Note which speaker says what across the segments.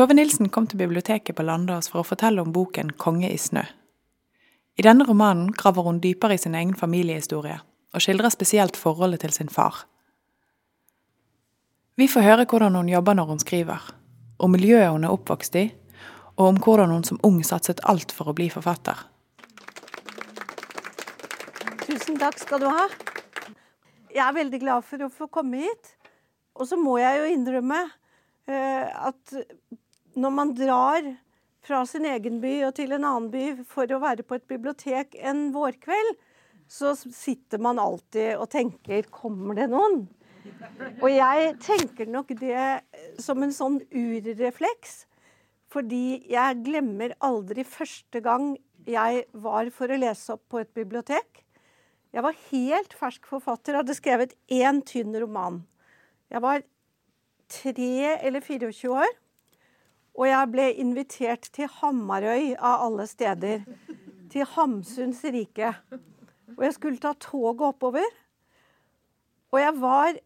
Speaker 1: Tove Nilsen kom til biblioteket på Landås for å fortelle om boken 'Konge i snø'. I denne romanen graver hun dypere i sin egen familiehistorie, og skildrer spesielt forholdet til sin far. Vi får høre hvordan hun jobber når hun skriver, om miljøet hun er oppvokst i, og om hvordan hun som ung satset alt for å bli forfatter.
Speaker 2: Tusen takk skal du ha. Jeg er veldig glad for å få komme hit. Og så må jeg jo innrømme eh, at når man drar fra sin egen by og til en annen by for å være på et bibliotek en vårkveld, så sitter man alltid og tenker Kommer det noen? Og jeg tenker nok det som en sånn urrefleks. Fordi jeg glemmer aldri første gang jeg var for å lese opp på et bibliotek. Jeg var helt fersk forfatter, hadde skrevet én tynn roman. Jeg var tre eller 24 år. Og jeg ble invitert til Hamarøy av alle steder. Til Hamsuns rike. Og jeg skulle ta toget oppover. Og jeg var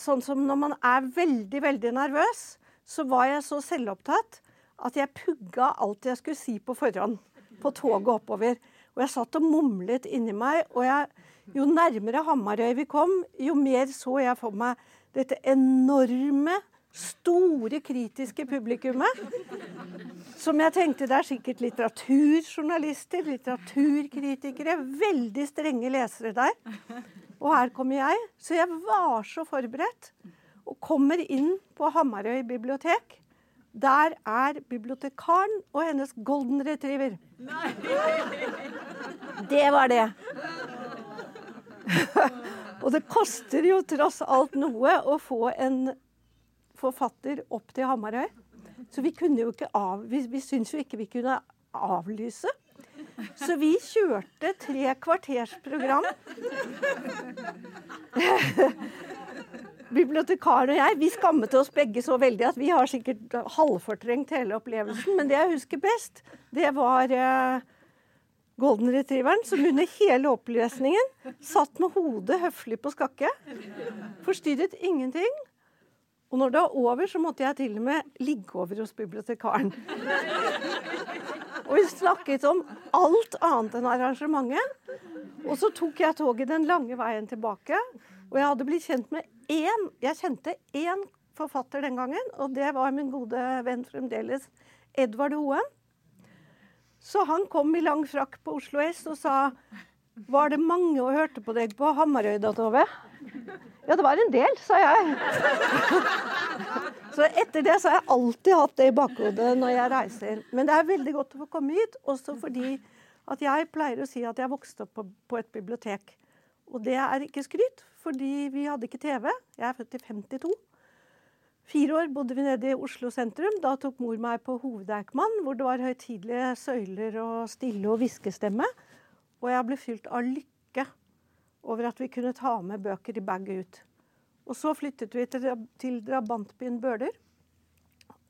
Speaker 2: sånn som når man er veldig, veldig nervøs, så var jeg så selvopptatt at jeg pugga alt jeg skulle si på forhånd på toget oppover. Og jeg satt og mumlet inni meg. Og jeg, jo nærmere Hamarøy vi kom, jo mer så jeg for meg dette enorme, store, kritiske publikummet. Som jeg tenkte det er sikkert litteraturjournalister, litteraturkritikere, veldig strenge lesere der. Og her kommer jeg. Så jeg var så forberedt. Og kommer inn på Hamarøy bibliotek. Der er bibliotekaren og hennes golden retriever. Det var det. og det koster jo tross alt noe å få en forfatter opp til Hamarøy. Så vi kunne jo ikke av... Vi, vi syntes jo ikke vi kunne avlyse. Så vi kjørte tre kvarters program. Bibliotekaren og jeg vi skammet oss begge så veldig at vi har sikkert halvfortrengt hele opplevelsen. Men det jeg husker best, det var eh, golden retrieveren som under hele opplesningen satt med hodet høflig på skakke. Forstyrret ingenting. Og når det var over, så måtte jeg til og med ligge over hos bibliotekaren. Og vi snakket om alt annet enn arrangementet. Og så tok jeg toget den lange veien tilbake. Og jeg hadde blitt kjent med én Jeg kjente én forfatter den gangen, og det var min gode venn fremdeles, Edvard Hoem. Så han kom i lang frakk på Oslo S og sa Var det mange og hørte på deg på Hamarøy da, Tove? Ja, det var en del, sa jeg. Så etter det så har jeg alltid hatt det i bakhodet når jeg reiser. Men det er veldig godt å få komme hit, også fordi at jeg pleier å si at jeg vokste opp på, på et bibliotek. Og det er ikke skryt, fordi vi hadde ikke TV. Jeg er født i 52. Fire år bodde vi nede i Oslo sentrum. Da tok mor meg på Hovedeikmann, hvor det var høytidelige søyler og stille og hviskestemme. Og jeg ble fylt av lykke over at vi kunne ta med bøker i bag ut. Og så flyttet vi til, til drabantbyen Bøler.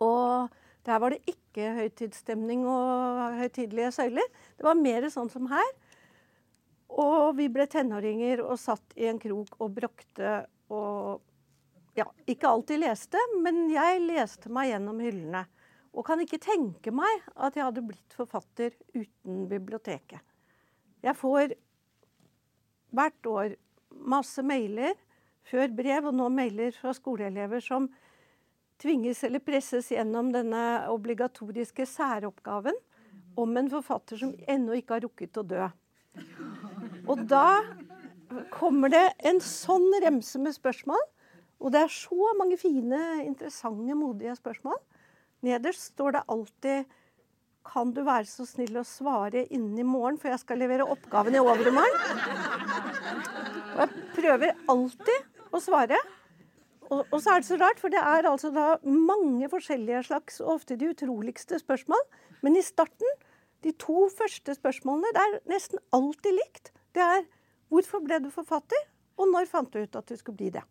Speaker 2: Og der var det ikke høytidsstemning og høytidelige søyler. Det var mer sånn som her. Og vi ble tenåringer og satt i en krok og brokte og ja, ikke alltid leste, men jeg leste meg gjennom hyllene. Og kan ikke tenke meg at jeg hadde blitt forfatter uten biblioteket. Jeg får hvert år masse mailer, før brev og nå mailer fra skoleelever som tvinges eller presses gjennom denne obligatoriske særoppgaven om en forfatter som ennå ikke har rukket å dø. Og da kommer det en sånn remse med spørsmål. Og det er så mange fine, interessante, modige spørsmål. Nederst står det alltid kan du være så snill å svare innen i morgen, for jeg skal levere oppgaven i overmorgen? Og jeg prøver alltid å svare. Og, og, så er det så rart, for det er altså da mange forskjellige slags, og ofte de utroligste spørsmål. Men i starten, de to første spørsmålene, det er nesten alltid likt. Det er hvorfor ble du forfatter, og når fant du ut at du skulle bli det?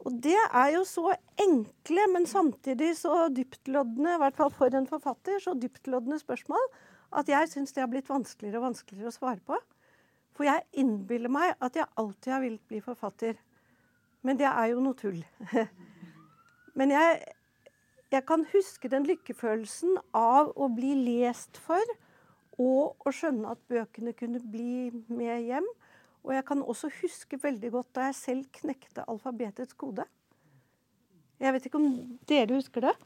Speaker 2: Og det er jo så enkle, men samtidig så dyptloddende, i hvert fall for en forfatter, så dyptloddende spørsmål at jeg syns det har blitt vanskeligere og vanskeligere å svare på. For jeg innbiller meg at jeg alltid har villet bli forfatter. Men det er jo noe tull. men jeg jeg kan huske den lykkefølelsen av å bli lest for, og å skjønne at bøkene kunne bli med hjem. Og jeg kan også huske veldig godt da jeg selv knekte alfabetets kode. Jeg vet ikke om dere husker det?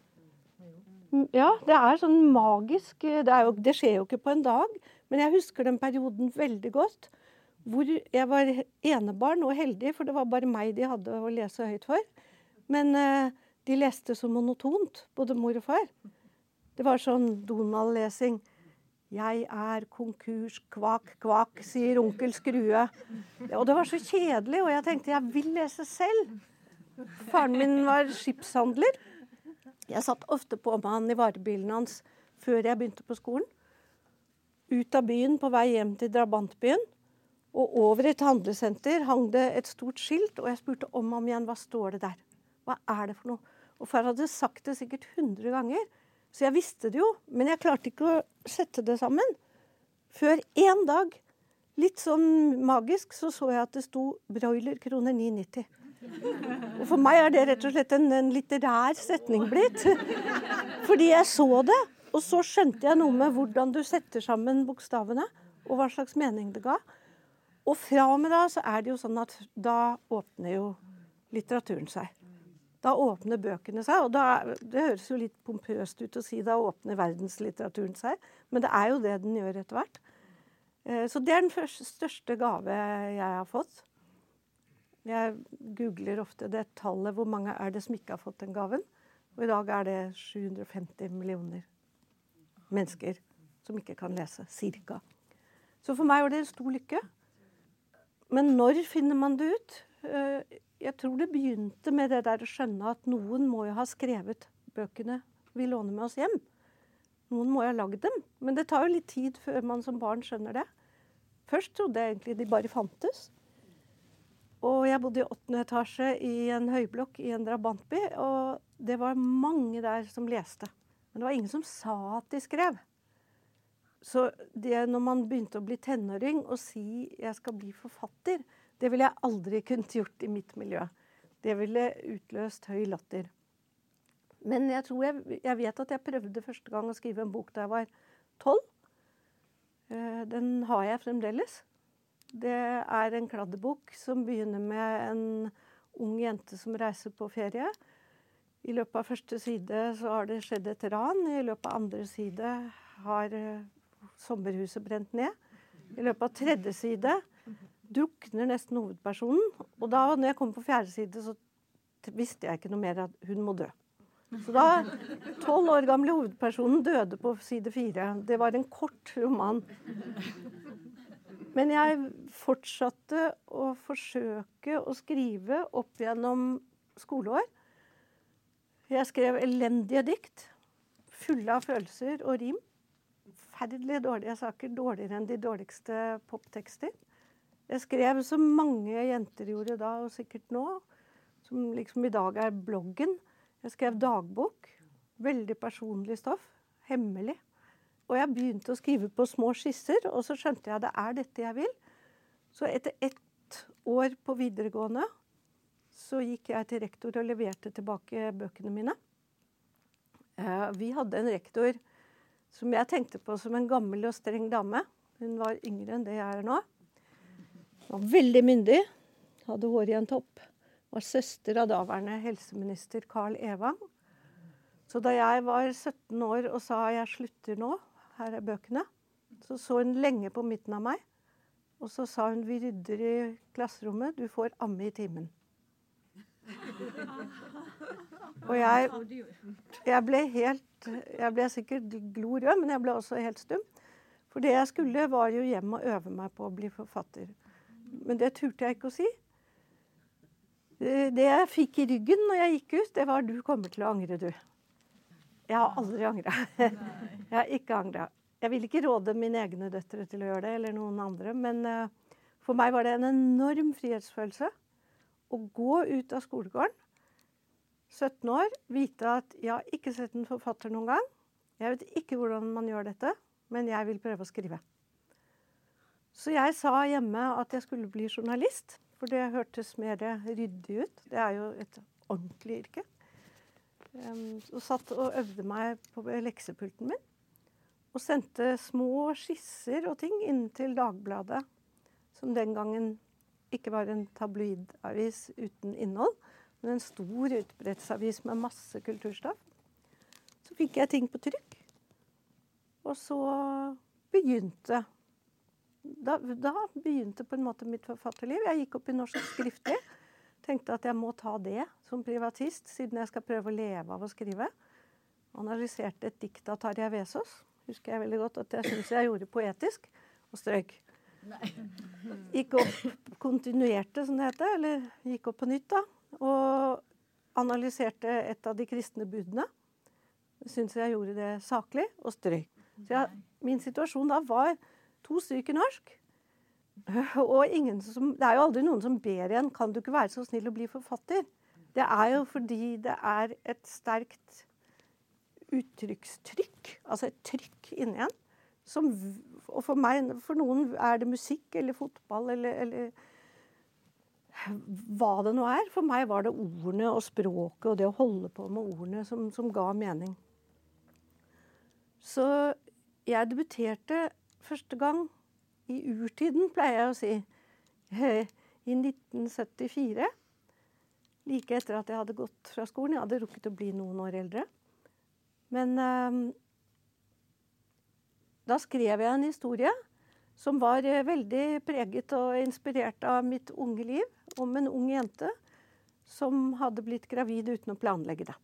Speaker 2: Ja, det er sånn magisk det, jo, det, skjer jo ikke på en dag, men jeg husker den perioden veldig godt. Hvor jeg var enebarn og heldig, for det var bare meg de hadde å lese høyt for. Men uh, de leste så monotont, både mor og far. Det var sånn Donald-lesing. 'Jeg er konkurs, kvak, kvak', sier onkel Skrue. Og det var så kjedelig, og jeg tenkte jeg vil lese selv. Faren min var skipshandler. Jeg satt ofte på med han i varebilen hans før jeg begynte på skolen. Ut av byen på vei hjem til drabantbyen. Og over et handlesenter hang det et stort skilt, og jeg spurte om og om igjen hva står det der. Hva er det for noe? Og far hadde sagt det sikkert 100 ganger. Så jeg visste det jo, men jeg klarte ikke å sette det sammen. Før én dag, litt sånn magisk, så så jeg at det sto 'broiler kroner 9,90'. Og for meg er det rett og slett en, en litterær setning blitt. Fordi jeg så det, og så skjønte jeg noe med hvordan du setter sammen bokstavene, og hva slags mening det ga. Og fra og med da så er det jo sånn at da åpner jo litteraturen seg. Da åpner bøkene seg. og da, Det høres jo litt pompøst ut å si da åpner verdenslitteraturen seg, men det er jo det den gjør etter hvert. Eh, så det er den første, største gave jeg har fått. Jeg googler ofte det tallet hvor mange er det som ikke har fått den gaven. Og i dag er det 750 millioner mennesker som ikke kan lese. Cirka. Så for meg var det en stor lykke. Men når finner man det ut? Eh, jeg tror det begynte med det der å skjønne at noen må jo ha skrevet bøkene vi låner med oss hjem. Noen må jo ha lagd dem. Men det tar jo litt tid før man som barn skjønner det. Først trodde jeg egentlig de bare fantes. Og jeg bodde i åttende etasje i en høyblokk i en drabantby. Og det var mange der som leste. Men det var ingen som sa at de skrev. Så det når man begynte å bli tenåring og si 'jeg skal bli forfatter', det ville jeg aldri kunnet gjort i mitt miljø. Det ville utløst høy latter. Men jeg tror jeg, jeg vet at jeg prøvde første gang å skrive en bok da jeg var tolv. Eh, den har jeg fremdeles. Det er en kladdebok som begynner med en ung jente som reiser på ferie. I løpet av første side så har det skjedd et ran. I løpet av andre side har eh, sommerhuset brent ned. I løpet av tredje side drukner nesten hovedpersonen. Og da når jeg kom på fjerde side, så visste jeg ikke noe mer at hun må dø. Så da Tolv år gamle hovedpersonen døde på side fire. Det var en kort roman. Men jeg fortsatte å forsøke å skrive opp gjennom skoleår. Jeg skrev elendige dikt. Fulle av følelser og rim. Forferdelig dårlige saker. Dårligere enn de dårligste poptekster. Jeg skrev som mange jenter gjorde da, og sikkert nå, som liksom i dag er bloggen. Jeg skrev dagbok. Veldig personlig stoff. Hemmelig. Og jeg begynte å skrive på små skisser, og så skjønte jeg at det er dette jeg vil. Så etter ett år på videregående så gikk jeg til rektor og leverte tilbake bøkene mine. Eh, vi hadde en rektor som jeg tenkte på som en gammel og streng dame. Hun var yngre enn det jeg er nå. Var veldig myndig. Hadde hår i en topp. Var søster av daværende helseminister Carl Evang. Så da jeg var 17 år og sa 'jeg slutter nå, her er bøkene', så så hun lenge på midten av meg. Og så sa hun 'vi rydder i klasserommet, du får amme i timen'. Og jeg, jeg ble helt Jeg ble sikkert glorød, men jeg ble også helt stum. For det jeg skulle, var jo hjem og øve meg på å bli forfatter. Men det turte jeg ikke å si. Det jeg fikk i ryggen når jeg gikk ut, det var 'du kommer til å angre, du'. Jeg har aldri angra. Jeg har ikke angra. Jeg vil ikke råde mine egne døtre til å gjøre det, eller noen andre, men uh, for meg var det en enorm frihetsfølelse å gå ut av skolegården, 17 år, vite at jeg har ikke sett en forfatter noen gang. Jeg vet ikke hvordan man gjør dette, men jeg vil prøve å skrive. Så jeg sa hjemme at jeg skulle bli journalist, for det hørtes mer ryddig ut. Det er jo et ordentlig yrke. Og satt og øvde meg på leksepulten min. Og sendte små skisser og ting inn til Dagbladet, som den gangen ikke var en tabloidavis uten innhold, en stor utbredtsavis med masse kulturstoff. Så fikk jeg ting på trykk. Og så begynte da, da, begynte på en måte mitt forfatterliv. Jeg gikk opp i norsk skriftlig. Tenkte at jeg må ta det som privatist, siden jeg skal prøve å leve av å skrive. Analyserte et dikt av Tarjei Vesaas. Husker jeg veldig godt at jeg syns jeg gjorde poetisk, og strøyk. Gikk opp, kontinuerte, som det heter, eller gikk opp på nytt, da. Og analyserte et av de kristne budene. Syns jeg gjorde det saklig, og strøyk. Så jeg, min situasjon da var to stykker norsk. Og som, det er jo aldri noen som ber igjen kan du ikke være så snill å bli forfatter. Det er jo fordi det er et sterkt uttrykkstrykk, altså et trykk inni en. Som, og for meg, for noen er det musikk eller fotball eller, eller hva det nå er. For meg var det ordene og språket og det å holde på med ordene som, som ga mening. Så jeg debuterte første gang i urtiden, pleier jeg å si, i 1974. Like etter at jeg hadde gått fra skolen. Jeg hadde rukket å bli noen år eldre. Men um, da skrev jeg en historie som var uh, veldig preget og inspirert av mitt unge liv. Om en ung jente som hadde blitt gravid uten å planlegge det.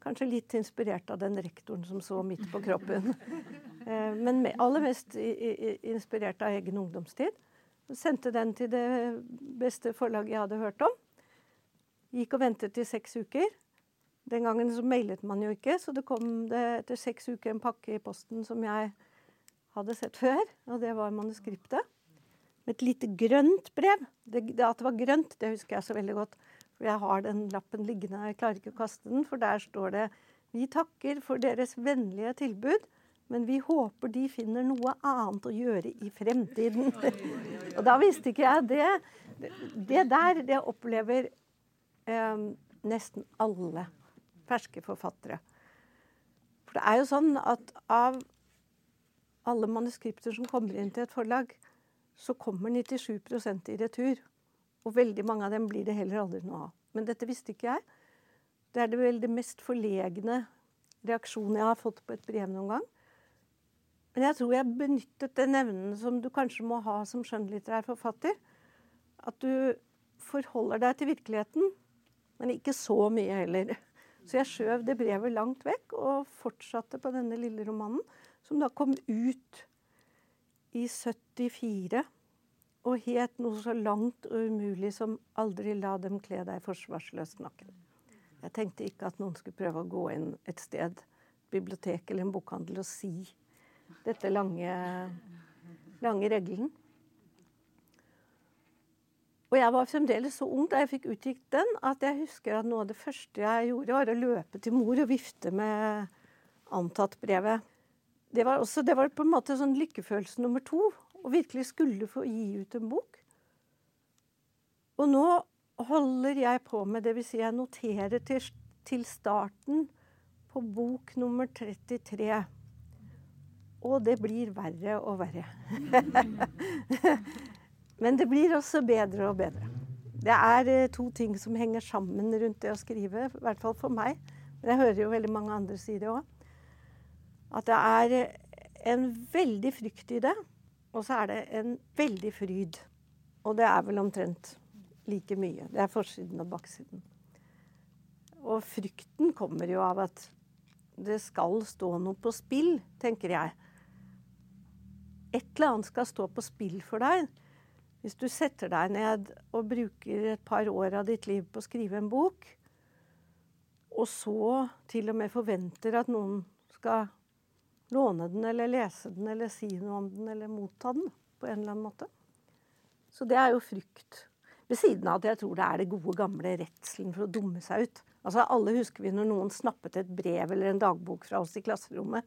Speaker 2: Kanskje litt inspirert av den rektoren som så midt på kroppen. Eh, men aller mest inspirert av egen ungdomstid. Sendte den til det beste forlaget jeg hadde hørt om. Gikk og ventet i seks uker. Den gangen så mailet man jo ikke, så det kom det etter seks uker en pakke i posten som jeg hadde sett før, og det var manuskriptet. Med et lite grønt brev. Det, at det var grønt, det husker jeg så veldig godt. For jeg har den lappen liggende, jeg klarer ikke å kaste den, for der står det Vi takker for deres vennlige tilbud, men vi håper de finner noe annet å gjøre i fremtiden. og da visste ikke jeg det. Det der, det opplever eh, nesten alle ferske forfattere. For det er jo sånn at av alle manuskripter som kommer inn til et forlag, så kommer 97% i retur. Og veldig mange av dem blir det heller aldri noe av. Men dette visste ikke jeg. Det er det vel det mest forlegne reaksjonen jeg har fått på et brev noen gang. Men jeg tror jeg benyttet den evnen som du kanskje må ha som skjønnlitterær forfatter. At du forholder deg til virkeligheten, men ikke så mye heller. Så jeg skjøv det brevet langt vekk og fortsatte på denne lille romanen, som da kom ut i 74 og het noe så langt og umulig som 'aldri la dem kle deg forsvarsløst naken'. Jeg tenkte ikke at noen skulle prøve å gå inn et sted, bibliotek eller en bokhandel, og si dette lange, lange regelen. Og jeg var fremdeles så ung da jeg fikk utgitt den, at jeg husker at noe av det første jeg gjorde, var å løpe til mor og vifte med antatt-brevet. Det var, også, det var på en måte sånn lykkefølelse nummer to og virkelig skulle få gi ut en bok. Og nå holder jeg på med, dvs. Si jeg noterer til, til starten på bok nummer 33. Og det blir verre og verre. Men det blir også bedre og bedre. Det er eh, to ting som henger sammen rundt det å skrive, i hvert fall for meg. Men jeg hører jo veldig mange andre si det òg. At det er en veldig frykt i det. Og så er det en veldig fryd. Og det er vel omtrent like mye. Det er forsiden og baksiden. Og frykten kommer jo av at det skal stå noe på spill, tenker jeg. Et eller annet skal stå på spill for deg. Hvis du setter deg ned og bruker et par år av ditt liv på å skrive en bok, og så til og med forventer at noen skal låne den eller lese den eller si noe om den eller motta den på en eller annen måte. Så det er jo frykt. Ved siden av at jeg tror det er det gode, gamle redselen for å dumme seg ut. Altså Alle husker vi når noen snappet et brev eller en dagbok fra oss i klasserommet.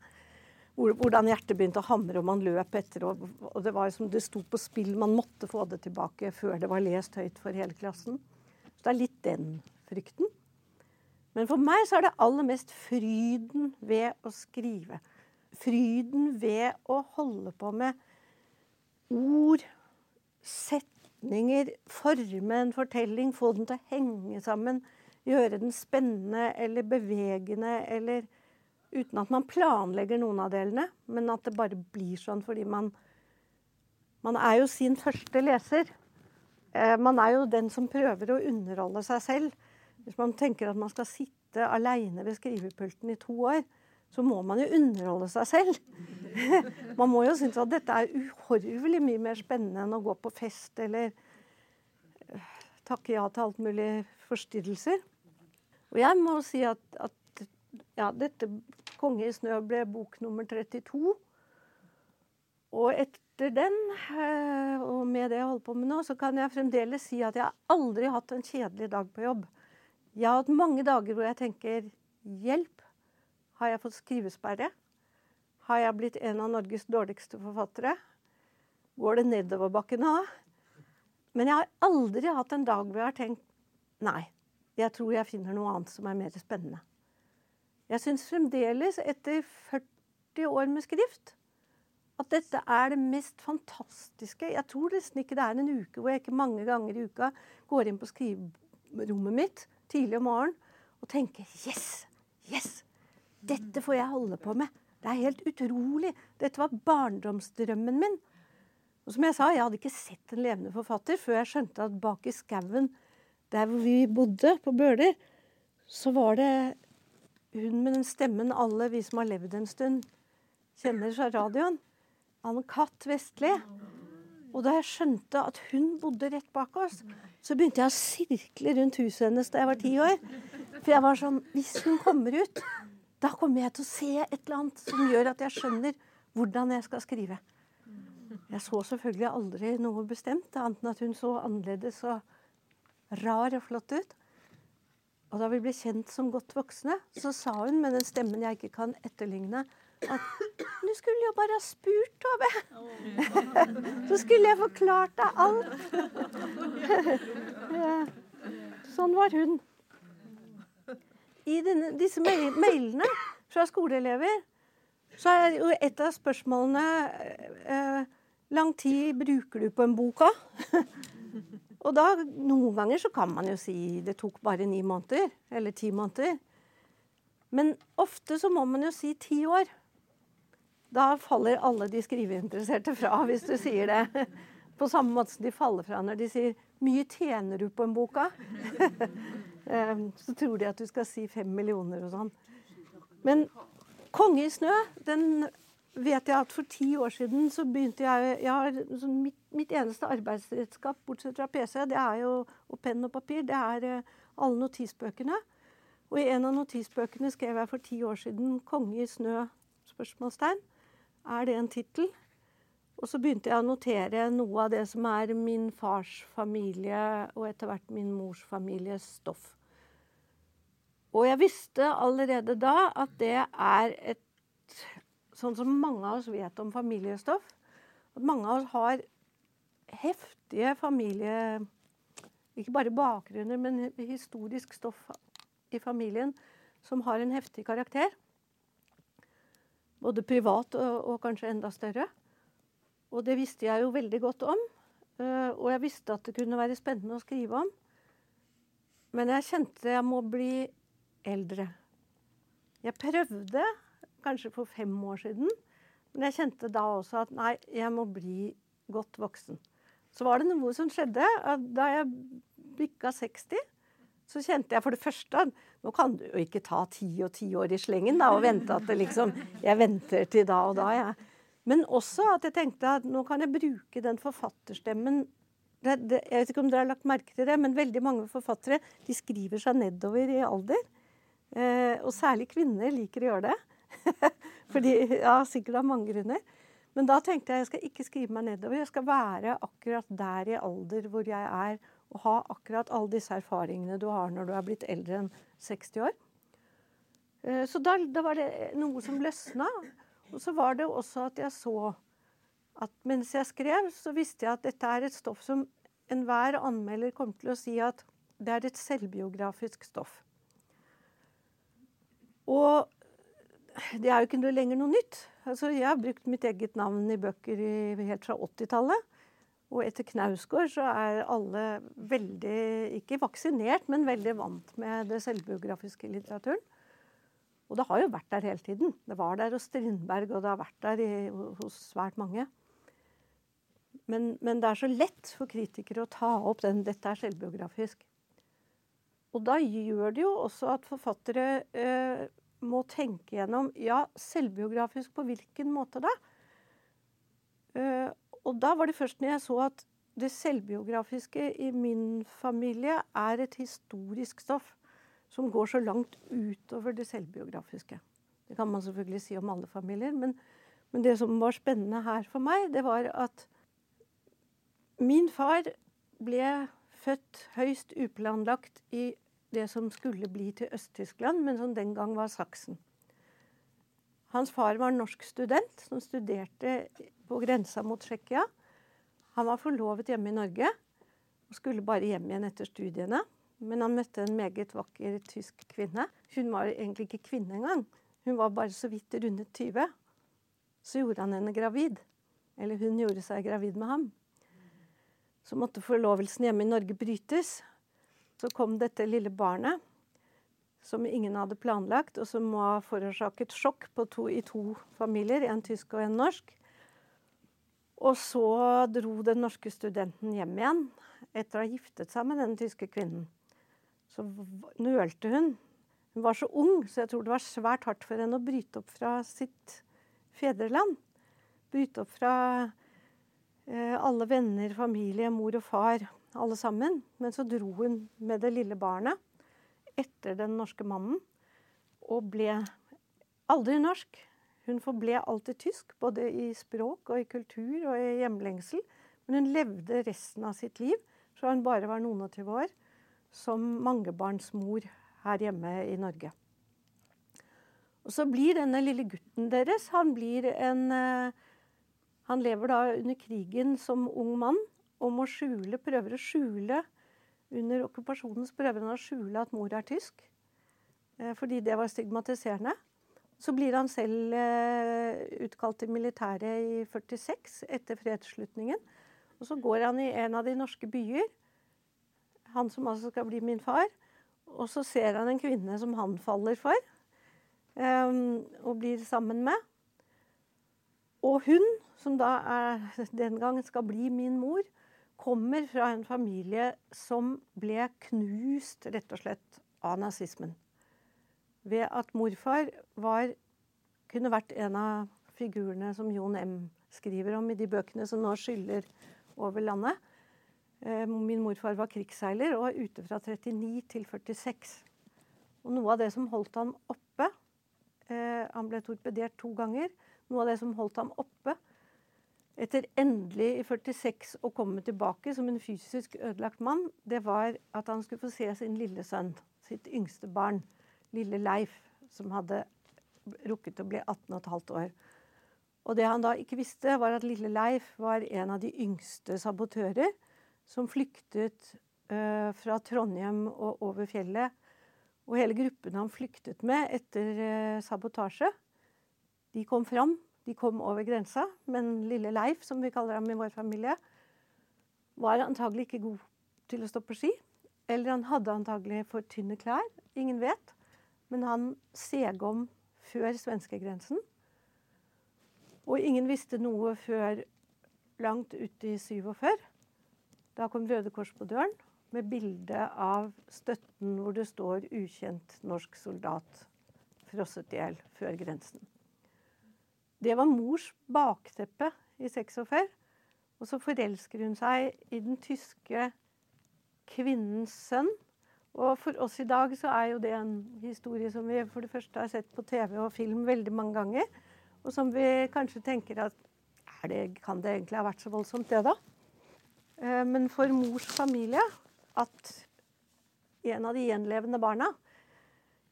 Speaker 2: Hvordan hjertet begynte å hamre, og man løp etter. Og, det var som det sto på spill. Man måtte få det tilbake før det var lest høyt for hele klassen. Så det er litt den frykten. Men for meg så er det aller mest fryden ved å skrive. Fryden ved å holde på med ord, setninger, forme en fortelling, få den til å henge sammen. Gjøre den spennende eller bevegende eller uten at man planlegger noen av delene, men at det bare blir sånn fordi man Man er jo sin første leser. Eh, man er jo den som prøver å underholde seg selv. Hvis man tenker at man skal sitte aleine ved skrivepulten i to år, så må man jo underholde seg selv. man må jo synes at dette er uhorvelig mye mer spennende enn å gå på fest eller eh, takke ja til alt mulig forstyrrelser. Og jeg må si at, at ja, dette 'Konge i snø' ble bok nummer 32. Og etter den, eh, og med det jeg holder på med nå, så kan jeg fremdeles si at jeg aldri har hatt en kjedelig dag på jobb. Jeg har hatt mange dager hvor jeg tenker 'hjelp'. Har jeg fått skrivesperre? Har jeg blitt en av Norges dårligste forfattere? Går det nedoverbakke nå? Men jeg har aldri hatt en dag hvor jeg har tenkt nei, jeg tror jeg finner noe annet som er mer spennende. Jeg syns fremdeles, etter 40 år med skrift, at dette er det mest fantastiske. Jeg tror nesten ikke det er en uke hvor jeg ikke mange ganger i uka går inn på skriverommet mitt tidlig om morgenen og tenker Yes! Yes! Dette får jeg holde på med. Det er helt utrolig. Dette var barndomsdrømmen min. Og som jeg sa, jeg hadde ikke sett en levende forfatter før jeg skjønte at bak i skauen der hvor vi bodde, på Bøler, så var det hun med den stemmen alle vi som har levd en stund, kjenner fra radioen. Anne Katt Vestli. Og da jeg skjønte at hun bodde rett bak oss, så begynte jeg å sirkle rundt huset hennes da jeg var ti år. For jeg var sånn Hvis hun kommer ut, da kommer jeg til å se et eller annet som gjør at jeg skjønner hvordan jeg skal skrive. Jeg så selvfølgelig aldri noe bestemt, annet enn at hun så annerledes og rar og flott ut. Og da vi ble kjent som godt voksne, så sa hun med den stemmen jeg ikke kan etterligne, at du skulle jo bare ha spurt, Tove. så skulle jeg forklart deg alt. sånn var hun. I denne, disse mailene fra skoleelever så er jo et av spørsmålene eh, Lang tid bruker du på en boka? Og da, noen ganger så kan man jo si det tok bare ni måneder. Eller ti måneder. Men ofte så må man jo si ti år. Da faller alle de skriveinteresserte fra, hvis du sier det. På samme måte som de faller fra når de sier 'mye tjener du på en boka'? Ehm, så tror de at du skal si fem millioner og sånn. Men 'Konge i snø' den vet jeg at for ti år siden så begynte jeg, jeg har, sånn mitt, mitt, eneste arbeidsredskap, bortsett fra PC, det er jo og penn og papir, det er eh, alle notisbøkene. Og i en av notisbøkene skrev jeg for ti år siden 'Konge i snø?' spørsmålstegn. Er det en tittel? Og så begynte jeg å notere noe av det som er min fars familie, og etter hvert min mors families stoff. Og jeg visste allerede da at det er et sånn som mange av oss vet om familiestoff. At mange av oss har heftige familie... Ikke bare bakgrunner, men historisk stoff i familien som har en heftig karakter. Både privat og, og kanskje enda større. Og det visste jeg jo veldig godt om. Eh, og jeg visste at det kunne være spennende å skrive om. Men jeg kjente jeg må bli eldre. Jeg prøvde kanskje for fem år siden. Men jeg kjente da også at nei, jeg må bli godt voksen. Så var det noe som skjedde. Da jeg bikka 60, så kjente jeg for det første at nå kan du jo ikke ta ti og ti år i slengen da, og vente at det liksom Jeg venter til da og da, jeg. Ja. Men også at jeg tenkte at nå kan jeg bruke den forfatterstemmen det, det, Jeg vet ikke om dere har lagt merke til det, men veldig mange forfattere de skriver seg nedover i alder. Eh, og særlig kvinner liker å gjøre det. Fordi, ja, Sikkert av mange grunner. Men da tenkte jeg at jeg skal ikke skrive meg nedover. Jeg skal være akkurat der i alder hvor jeg er, og ha akkurat alle disse erfaringene du har når du er blitt eldre enn 60 år. Eh, så da, da var det noe som løsna. Og så var det også at jeg så at mens jeg skrev, så visste jeg at dette er et stoff som enhver anmelder kommer til å si at det er et selvbiografisk stoff. Og det er jo ikke lenger noe nytt. Altså, jeg har brukt mitt eget navn i bøker i, helt fra 80-tallet. Og etter Knausgård så er alle veldig, ikke vaksinert, men veldig vant med det selvbiografiske litteraturen. Og det har jo vært der hele tiden. Det var der hos Strindberg, og det har vært der i, hos svært mange. Men, men, det er så lett for kritikere å ta opp den 'dette er selvbiografisk'. Og da gjør det jo også at forfattere eh, må tenke gjennom ja, selvbiografisk på hvilken måte da? Eh, og da var det først når jeg så at det selvbiografiske i min familie er et historisk stoff som går så langt utover det selvbiografiske. Det kan man selvfølgelig si om alle familier, men, men det som var spennende her for meg, det var at min far ble født høyst uplanlagt i det som skulle bli til Øst-Tyskland, men som den gang var Saksen. Hans far var norsk student som studerte på grensa mot Tsjekkia. Han var forlovet hjemme i Norge og skulle bare hjem igjen etter studiene. Men han møtte en meget vakker tysk kvinne. Hun var egentlig ikke kvinne engang. Hun var bare så vidt rundet 20. Så gjorde han henne gravid. Eller hun gjorde seg gravid med ham. Så måtte forlovelsen hjemme i Norge brytes. Så kom dette lille barnet som ingen hadde planlagt, og som må ha forårsaket sjokk to, i to familier, en tysk og en norsk. Og så dro den norske studenten hjem igjen etter å ha giftet seg med den tyske kvinnen. Så nølte hun. Hun var så ung, så jeg tror det var svært hardt for henne å bryte opp fra sitt fedreland. Bryte opp fra eh, alle venner, familie, mor og far alle sammen. Men så dro hun med det lille barnet etter den norske mannen og ble aldri norsk. Hun forble alltid tysk, både i språk og i kultur og i hjemlengsel. Men hun levde resten av sitt liv, fra hun bare var noen og tyve år, som mangebarnsmor her hjemme i Norge. Og så blir denne lille gutten deres Han en eh, Han lever da under krigen som ung mann og må skjule, prøver å skjule under okkupasjonen prøver han å skjule at mor er tysk, eh, fordi det var stigmatiserende. Så blir han selv eh, utkalt til militæret i 46, etter fredsslutningen. Og så går han i en av de norske byer, han som altså skal bli min far, og så ser han en kvinne som han faller for, um, og blir sammen med. Og hun, som da er, den gangen skal bli min mor, kommer fra en familie som ble knust, rett og slett, av nazismen. Ved at morfar var, kunne vært en av figurene som Jon M. skriver om i de bøkene som nå skyller over landet. Eh, min morfar var krigsseiler og var ute fra 39 til 46. Og noe av det som holdt ham oppe eh, Han ble torpedert to ganger. Noe av det som holdt ham oppe, etter endelig i 46 å komme tilbake som en fysisk ødelagt mann, det var at han skulle få se sin lille sønn, sitt yngste barn, lille Leif, som hadde rukket å bli 18 15 år. Og det han da ikke visste, var at lille Leif var en av de yngste sabotører som flyktet uh, fra Trondheim og over fjellet. Og hele gruppen han flyktet med etter uh, sabotasje, de kom fram de kom over grensa, men lille Leif, som vi kaller ham i vår familie, var antagelig ikke god til å stå på ski. Eller han hadde antagelig for tynne klær. Ingen vet. Men han seg om før svenskegrensen. Og ingen visste noe før langt ut i 47. Da kom Røde Kors på døren med bilde av støtten hvor det står 'ukjent norsk soldat frosset i hjel før grensen'. Det var mors bakteppe i 46. Og så forelsker hun seg i den tyske kvinnens sønn. Og for oss i dag så er jo det en historie som vi for det første har sett på TV og film veldig mange ganger. Og som vi kanskje tenker at det, kan det egentlig ha vært så voldsomt, det da? Eh, men for mors familie at en av de gjenlevende barna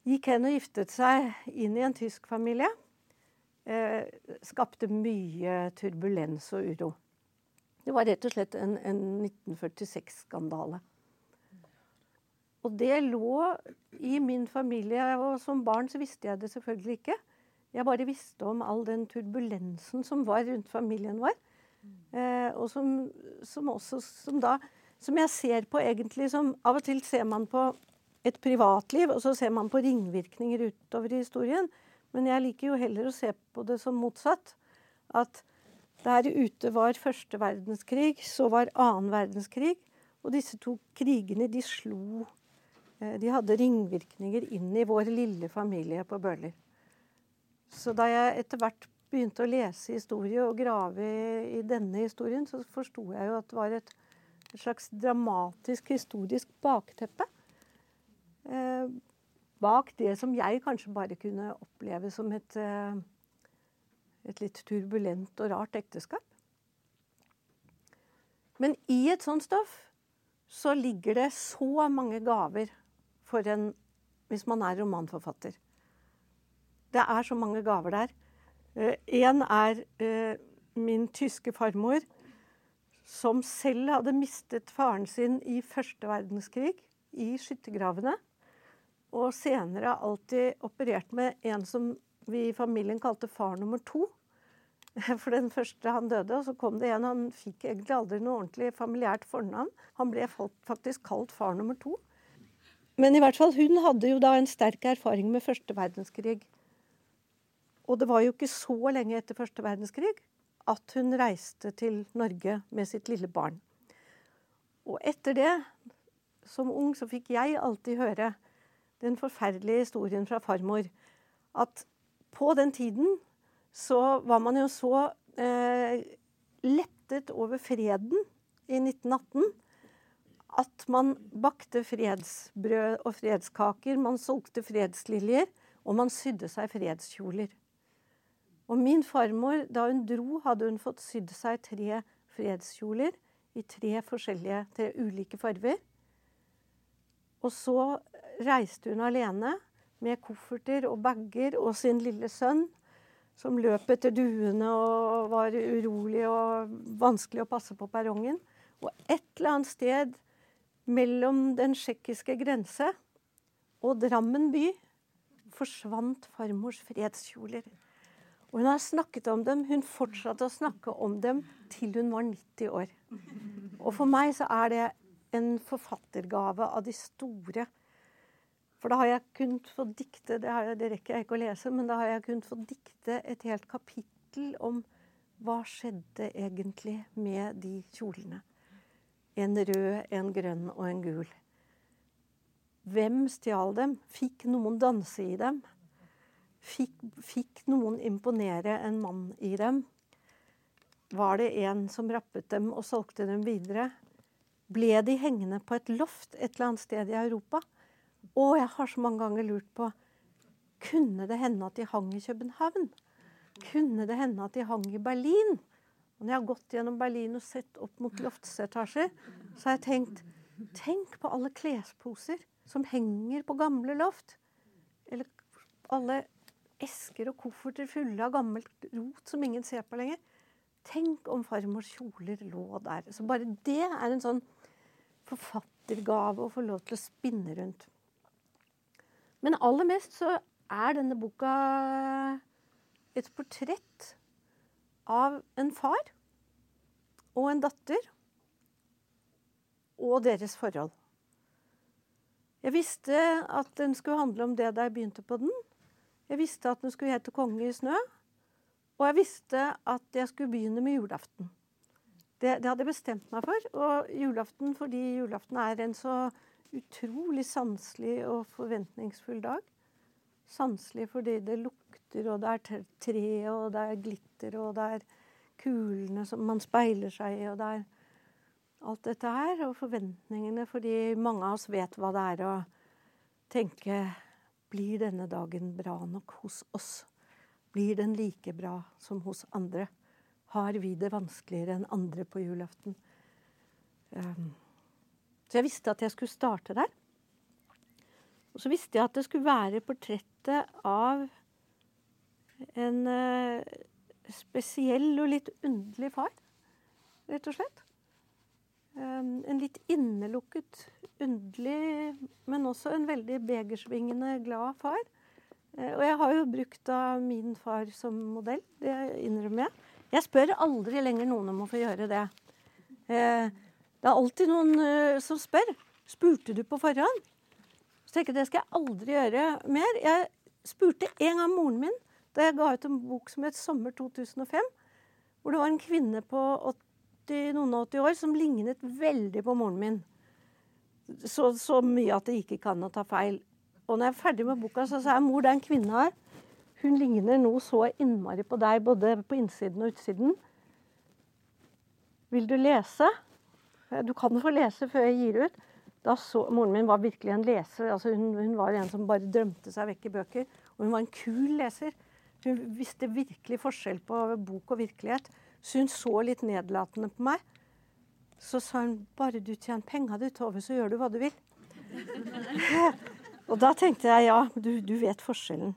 Speaker 2: gikk hen og giftet seg inn i en tysk familie eh, skapte mye turbulens og uro. Det var rett og slett en, en 1946-skandale. Og det lå i min familie, og som barn så visste jeg det selvfølgelig ikke. Jeg bare visste om all den turbulensen som var rundt familien vår. Eh, og som, som, også som da Som jeg ser på egentlig som Av og til ser man på et privatliv, og så ser man på ringvirkninger utover i historien. Men jeg liker jo heller å se på det som motsatt. At der ute var første verdenskrig, så var annen verdenskrig. Og disse to krigene, de slo eh, De hadde ringvirkninger inn i vår lille familie på Bøler. Så da jeg etter hvert begynte å lese historie og grave i, denne historien, så forsto jeg jo at det var et, et slags dramatisk historisk bakteppe. Eh, bak det som jeg kanskje bare kunne oppleve som et, eh, et litt turbulent og rart ekteskap. Men i et sånt stoff så ligger det så mange gaver for en hvis man er romanforfatter. Det er så mange gaver der. Én uh, er uh, min tyske farmor, som selv hadde mistet faren sin i første verdenskrig, i skyttergravene. Og senere alltid operert med en som vi i familien kalte far nummer to. For den første han døde, og så kom det en. Han fikk egentlig aldri noe ordentlig familiært fornavn. Han ble faktisk kalt far nummer to. Men i hvert fall, hun hadde jo da en sterk erfaring med første verdenskrig. Og det var jo ikke så lenge etter første verdenskrig at hun reiste til Norge med sitt lille barn. Og etter det, som ung, så fikk jeg alltid høre den forferdelige historien fra farmor. At på den tiden så var man jo så eh, lettet over freden i 1918 at man bakte fredsbrød og fredskaker, man solgte fredsliljer, og man sydde seg fredskjoler. Og min farmor, da hun dro, hadde hun fått sydd seg tre fredskjoler i tre forskjellige, tre ulike farger. Og så reiste hun alene med kofferter og bager og sin lille sønn som løp etter duene og var urolig og vanskelig å passe på perrongen. Og et eller annet sted mellom den tsjekkiske grense og Drammen by forsvant farmors fredskjoler. Og hun har snakket om dem, hun fortsatte å snakke om dem til hun var 90 år. Og for meg så er det en forfattergave av de store for da har jeg kunnet få dikte det, jeg, det rekker jeg ikke å lese, men da har jeg kunnet få dikte et helt kapittel om hva skjedde egentlig med de kjolene. En rød, en grønn og en gul. Hvem stjal dem? Fikk noen danse i dem? Fikk, fikk noen imponere en mann i dem? Var det en som rappet dem og solgte dem videre? Ble de hengende på et loft et eller annet sted i Europa? Og jeg har så mange ganger lurt på Kunne det hende at de hang i København? Kunne det hende at de hang i Berlin? Og når jeg har gått gjennom Berlin og sett opp mot loftsetasjer, så har jeg tenkt Tenk på alle klesposer som henger på gamle loft. Eller alle esker og kofferter fulle av gammelt rot som ingen ser på lenger. Tenk om farmors kjoler lå der. Så bare det er en sånn forfattergave å få lov til å spinne rundt. Men aller mest så er denne boka et portrett av en far og en datter og deres forhold. Jeg visste at den skulle handle om det da jeg begynte på den. Jeg visste at den skulle hete 'Konge i snø'. Og jeg visste at jeg skulle begynne med julaften. Det, det hadde jeg bestemt meg for. Og julaften fordi julaften er en så utrolig sanselig og forventningsfull dag. Sanselig fordi det lukter, og det er tre, og det er glitter, og det er kulene som man speiler seg i, og det er alt dette her. Og forventningene fordi mange av oss vet hva det er å tenke Blir denne dagen bra nok hos oss? Blir den like bra som hos andre? Har vi det vanskeligere enn andre på julaften? Um, så jeg visste at jeg skulle starte der. Og så visste jeg at det skulle være portrettet av en uh, spesiell og litt underlig far, rett og slett. En litt innelukket, underlig, men også en veldig begersvingende glad far. Eh, og jeg har jo brukt da min far som modell, det innrømmer jeg. Jeg spør aldri lenger noen om å få gjøre det. Eh, det er alltid noen eh, som spør. Spurte du på forhånd? Så tenker jeg det skal jeg aldri gjøre mer. Jeg spurte en gang moren min da jeg ga ut en bok som het 'Sommer 2005', hvor det var en kvinne på 80, noen og 80 år som lignet veldig på moren min. Så, så mye at det ikke kan å ta feil. Og når jeg er ferdig med boka, så sa jeg mor, en kvinne her. Hun ligner noe så innmari på deg, både på innsiden og utsiden. Vil du lese? Du kan få lese før jeg gir ut. Da så, Moren min var virkelig en leser. Altså hun, hun, var en som bare drømte seg vekk i bøker. Og hun var en kul leser. Hun visste virkelig forskjell på bok og virkelighet. Så hun så litt nedlatende på meg. Så sa hun bare du tjener penger di, Tove, så gjør du hva du vil. Og da tenkte jeg ja, du, du, vet forskjellen.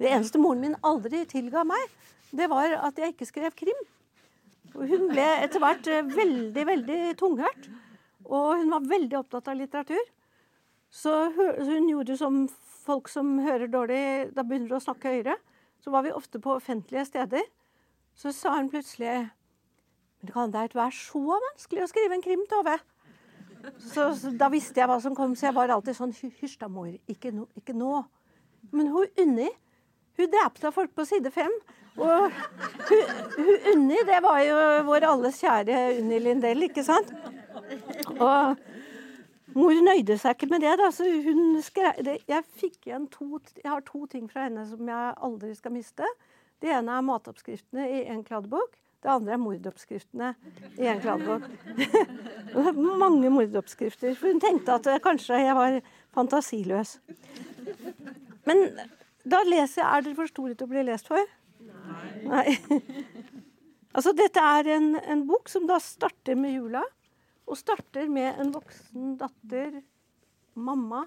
Speaker 2: Det eneste moren min aldri tilga meg, det var at jeg ikke skrev krim. Hun ble etter hvert eh, veldig, veldig tunghørt. Og hun var veldig opptatt av litteratur. Så hun gjorde som folk som hører dårlig, da begynner de å snakke høyere. Så var vi ofte på offentlige steder. Så sa hun plutselig Men kan det ikke være så vanskelig å skrive en krim, Tove? Så, så, da visste jeg hva som kom, så jeg var alltid sånn Hysj da, mor. Ikke, no, ikke nå. Men hun Unni, hun drepte folk på side fem. Og hun, hun Unni, det var jo vår alles kjære Unni Lindell, ikke sant? Og mor nøyde seg ikke med det, da. Så hun skrev det, Jeg fikk igjen to Jeg har to ting fra henne som jeg aldri skal miste. Det ene er matoppskriftene i en kladdebok. Det andre er mordoppskriftene i en kladdebok. Mange mordoppskrifter. For hun tenkte at kanskje jeg var fantasiløs. Men da leser jeg Er dere for store til å bli lest for? Nei. Nei. altså, dette er en, en, bok som da starter med jula, og starter med en voksen datter, mamma,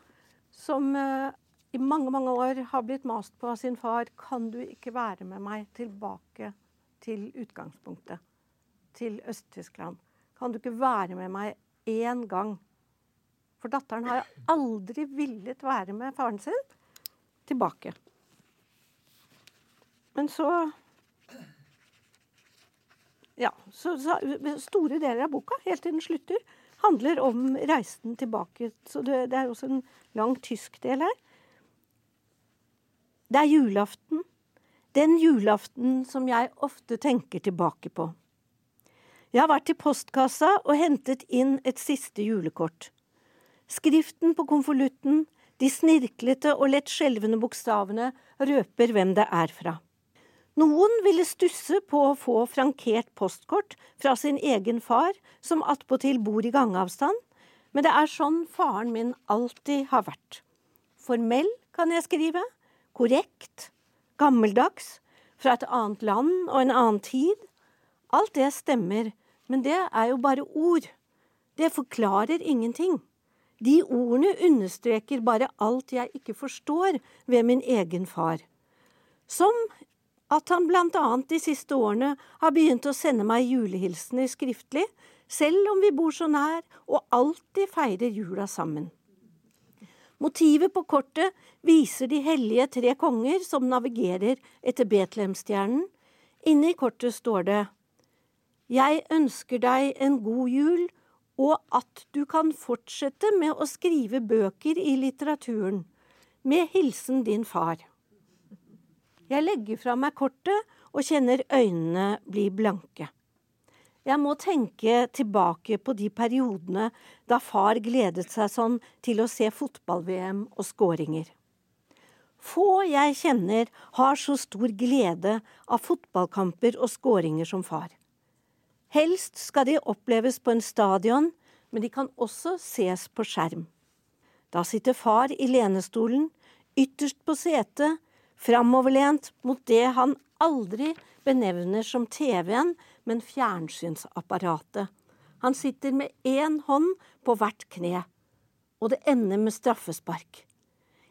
Speaker 2: som uh, i mange, mange år har blitt mast på av sin far. Kan du ikke være med meg tilbake til utgangspunktet, til Øst-Tyskland. Kan du ikke være med meg én gang? For datteren har aldri villet være med faren sin tilbake. Men så Ja, så, så store deler av boka, helt til den slutter, handler om reisen tilbake. Så det, det er også en lang tysk del her. Det er julaften. Den julaften som jeg ofte tenker tilbake på. Jeg har vært i postkassa og hentet inn et siste julekort. Skriften på konvolutten, de snirklete og lett skjelvende bokstavene røper hvem det er fra. Noen ville stusse på å få frankert postkort fra sin egen far, som attpåtil bor i gangavstand, men det er sånn faren min alltid har vært. Formell, kan jeg skrive, korrekt, gammeldags, fra et annet land og en annen tid. Alt det stemmer, men det er jo bare ord. Det forklarer ingenting. De ordene understreker bare alt jeg ikke forstår ved min egen far. Som at han blant annet de siste årene har begynt å sende meg julehilsener skriftlig, selv om vi bor så nær og alltid feirer jula sammen. Motivet på kortet viser de hellige tre konger som navigerer etter Betlehemstjernen. Inne i kortet står det Jeg ønsker deg en god jul, og at du kan fortsette med å skrive bøker i litteraturen. Med hilsen din far. Jeg legger fra meg kortet og kjenner øynene bli blanke. Jeg må tenke tilbake på de periodene da far gledet seg sånn til å se fotball-VM og skåringer. Få jeg kjenner har så stor glede av fotballkamper og skåringer som far. Helst skal de oppleves på en stadion, men de kan også ses på skjerm. Da sitter far i lenestolen, ytterst på setet, framoverlent mot det han aldri benevner som TV-en, men fjernsynsapparatet. Han sitter med én hånd på hvert kne, og det ender med straffespark.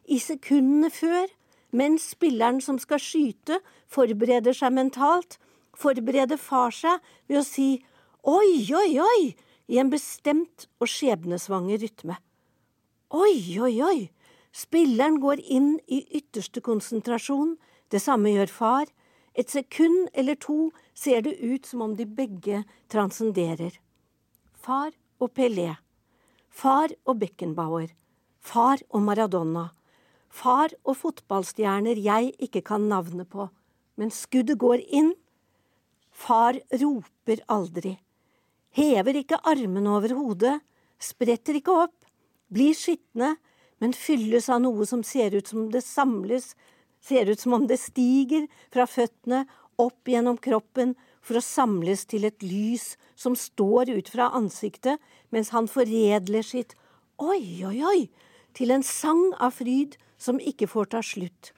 Speaker 2: I sekundene før, mens spilleren som skal skyte, forbereder seg mentalt, forbereder far seg ved å si oi, oi, oi, i en bestemt og skjebnesvanger rytme. Oi, oi, oi! Spilleren går inn i ytterste konsentrasjon, det samme gjør far. Et sekund eller to ser det ut som om de begge transcenderer. Far og Pelé. Far og Beckenbauer. Far og Maradona. Far og fotballstjerner jeg ikke kan navnet på. Men skuddet går inn. Far roper aldri. Hever ikke armene over hodet. Spretter ikke opp. Blir skitne men fylles av noe som ser ut som det samles, ser ut som om det stiger fra føttene opp gjennom kroppen for å samles til et lys som står ut fra ansiktet mens han foredler sitt oi, oi, oi til en sang av fryd som ikke får ta slutt.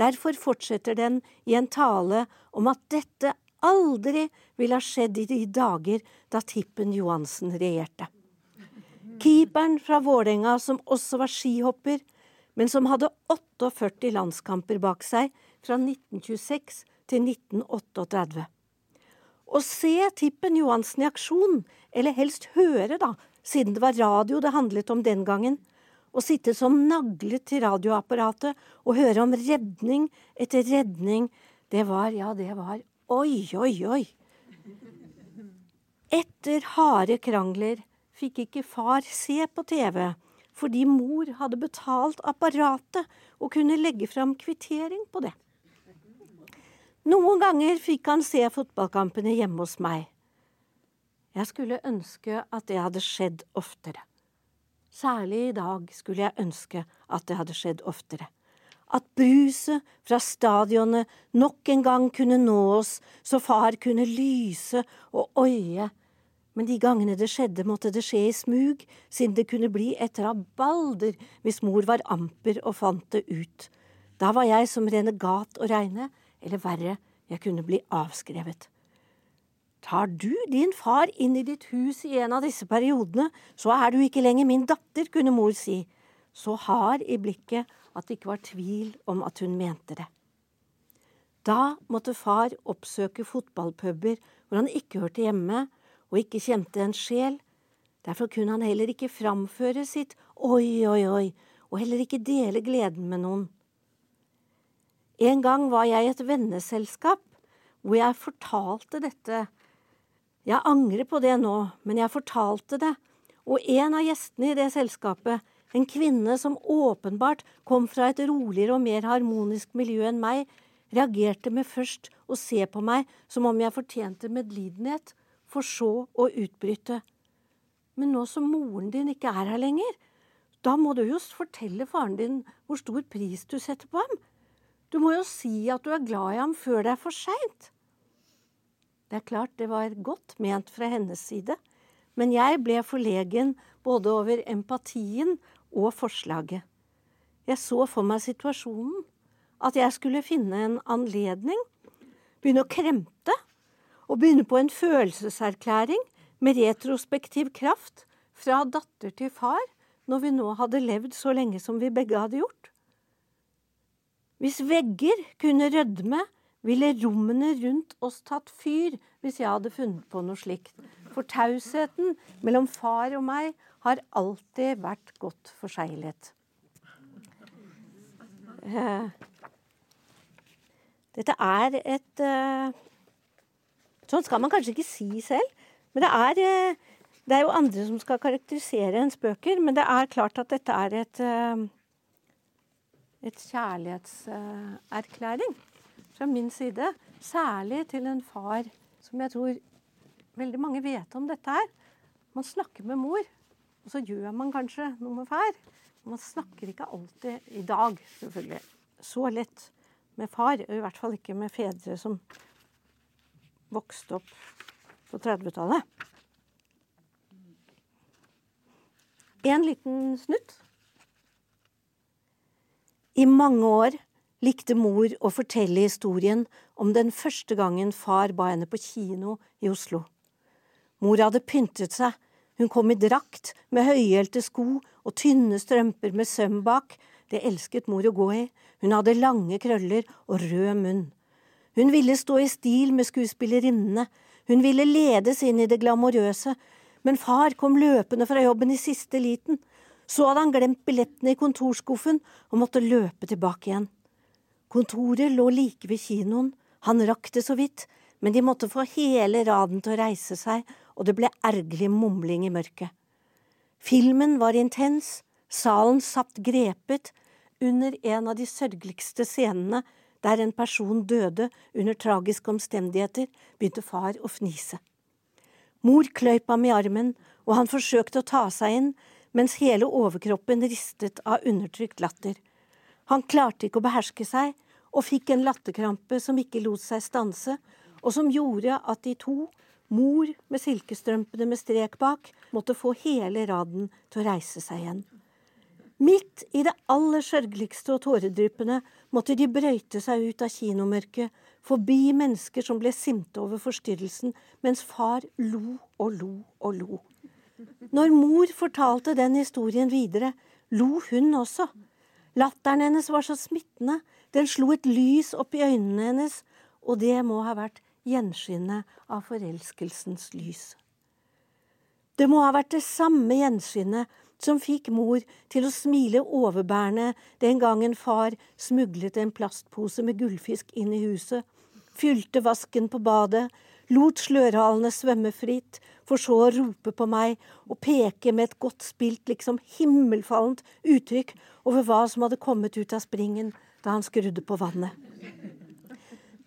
Speaker 2: Derfor fortsetter den i en tale om at dette aldri ville ha skjedd i de dager da Tippen Johansen regjerte. Keeperen fra Vålerenga som også var skihopper, men som hadde 48 landskamper bak seg fra 1926 til 1938. Å se Tippen Johansen i aksjon, eller helst høre, da, siden det var radio det handlet om den gangen, å sitte som naglet til radioapparatet og høre om redning etter redning, det var, ja, det var oi, oi, oi. Etter harde krangler fikk ikke far se på TV fordi mor hadde betalt apparatet og kunne legge fram kvittering på det. Noen ganger fikk han se fotballkampene hjemme hos meg. Jeg skulle ønske at det hadde skjedd oftere. Særlig i dag skulle jeg ønske at det hadde skjedd oftere. At bruset fra stadionet nok en gang kunne nå oss, så far kunne lyse og oie men de gangene det skjedde, måtte det skje i smug, siden det kunne bli et rabalder hvis mor var amper og fant det ut. Da var jeg som renegat å regne, eller verre, jeg kunne bli avskrevet. Tar du din far inn i ditt hus i en av disse periodene, så er du ikke lenger min datter, kunne mor si, så hard i blikket at det ikke var tvil om at hun mente det. Da måtte far oppsøke fotballpuber hvor han ikke hørte hjemme, og ikke kjente en sjel. Derfor kunne han heller ikke framføre sitt oi, oi, oi, og heller ikke dele gleden med noen. En gang var jeg i et venneselskap hvor jeg fortalte dette. Jeg angrer på det nå, men jeg fortalte det, og en av gjestene i det selskapet, en kvinne som åpenbart kom fra et roligere og mer harmonisk miljø enn meg, reagerte med først å se på meg som om jeg fortjente medlidenhet, for så å utbryte. Men nå som moren din ikke er her lenger, da må du jo fortelle faren din hvor stor pris du setter på ham. Du må jo si at du er glad i ham før det er for seint. Det er klart det var godt ment fra hennes side, men jeg ble forlegen både over empatien og forslaget. Jeg så for meg situasjonen, at jeg skulle finne en anledning, begynne å kremte å begynne på en følelseserklæring med retrospektiv kraft fra datter til far når vi nå hadde levd så lenge som vi begge hadde gjort. Hvis vegger kunne rødme, ville rommene rundt oss tatt fyr hvis jeg hadde funnet på noe slikt. For tausheten mellom far og meg har alltid vært godt forseglet. Eh, dette er et Sånn skal man kanskje ikke si selv. Men det er, eh, det er jo andre som skal karakterisere ens bøker. Men det er klart at dette er et, eh, et kjærlighetserklæring fra min side. Særlig til en far som jeg tror veldig mange vet om dette her. Man snakker med mor, og så gjør man kanskje noe med far. Man snakker ikke alltid, i dag selvfølgelig, så lett med far. I hvert fall ikke med fedre som vokste opp på 30-tallet. En liten snutt. I mange år likte mor å fortelle historien om den første gangen far ba henne på kino i Oslo. Mor hadde pyntet seg, hun kom i drakt med høyhælte sko og tynne strømper med søm bak, det elsket mor å gå i, hun hadde lange krøller og rød munn. Hun ville stå i stil med skuespillerinnene, hun ville ledes inn i det glamorøse, Men far kom løpende fra jobben i siste liten. Så hadde han glemt billettene i kontorskuffen og måtte løpe tilbake igjen. Kontoret lå like ved kinoen, han rakk det så vidt, men de måtte få hele raden til å reise seg, og det ble ergerlig mumling i mørket. Filmen var intens, salen satt grepet, under en av de sørgeligste scenene der en person døde under tragiske omstendigheter, begynte far å fnise. Mor kløyp ham i armen, og han forsøkte å ta seg inn, mens hele overkroppen ristet av undertrykt latter. Han klarte ikke å beherske seg, og fikk en latterkrampe som ikke lot seg stanse, og som gjorde at de to, mor med silkestrømpene med strek bak, måtte få hele raden til å reise seg igjen. Midt i det aller sørgeligste og tåredryppende måtte de brøyte seg ut av kinomørket, forbi mennesker som ble sinte over forstyrrelsen, mens far lo og lo og lo. Når mor fortalte den historien videre, lo hun også. Latteren hennes var så smittende, den slo et lys opp i øynene hennes, og det må ha vært gjenskinnet av forelskelsens lys. Det må ha vært det samme gjenskinnet som fikk mor til å smile overbærende den gangen far smuglet en plastpose med gullfisk inn i huset, fylte vasken på badet, lot slørhalene svømme fritt, for så å rope på meg og peke med et godt spilt, liksom himmelfallent uttrykk over hva som hadde kommet ut av springen da han skrudde på vannet.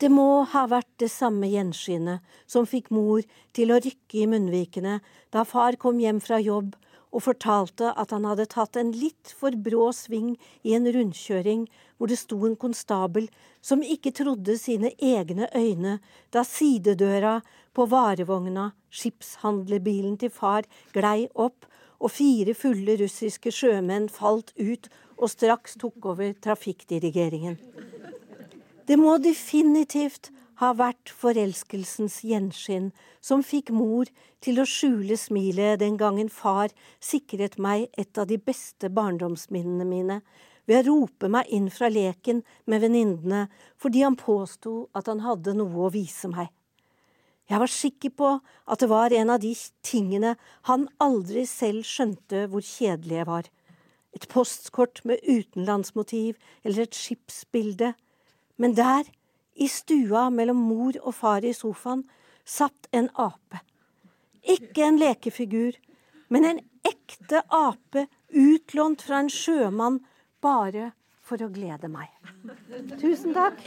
Speaker 2: Det må ha vært det samme gjenskinnet som fikk mor til å rykke i munnvikene da far kom hjem fra jobb og fortalte at han hadde tatt en litt for brå sving i en rundkjøring hvor det sto en konstabel som ikke trodde sine egne øyne da sidedøra på varevogna, skipshandlerbilen til far, glei opp og fire fulle russiske sjømenn falt ut og straks tok over trafikkdirigeringen. Det må definitivt ha vært forelskelsens gjenskinn som fikk mor til å skjule smilet den gangen far sikret meg et av de beste barndomsminnene mine ved å rope meg inn fra leken med venninnene fordi han påsto at han hadde noe å vise meg. Jeg var sikker på at det var en av de tingene han aldri selv skjønte hvor kjedelige var. Et postkort med utenlandsmotiv eller et skipsbilde. Men der, i stua mellom mor og far i sofaen satt en ape. Ikke en lekefigur, men en ekte ape utlånt fra en sjømann bare for å glede meg. Tusen takk.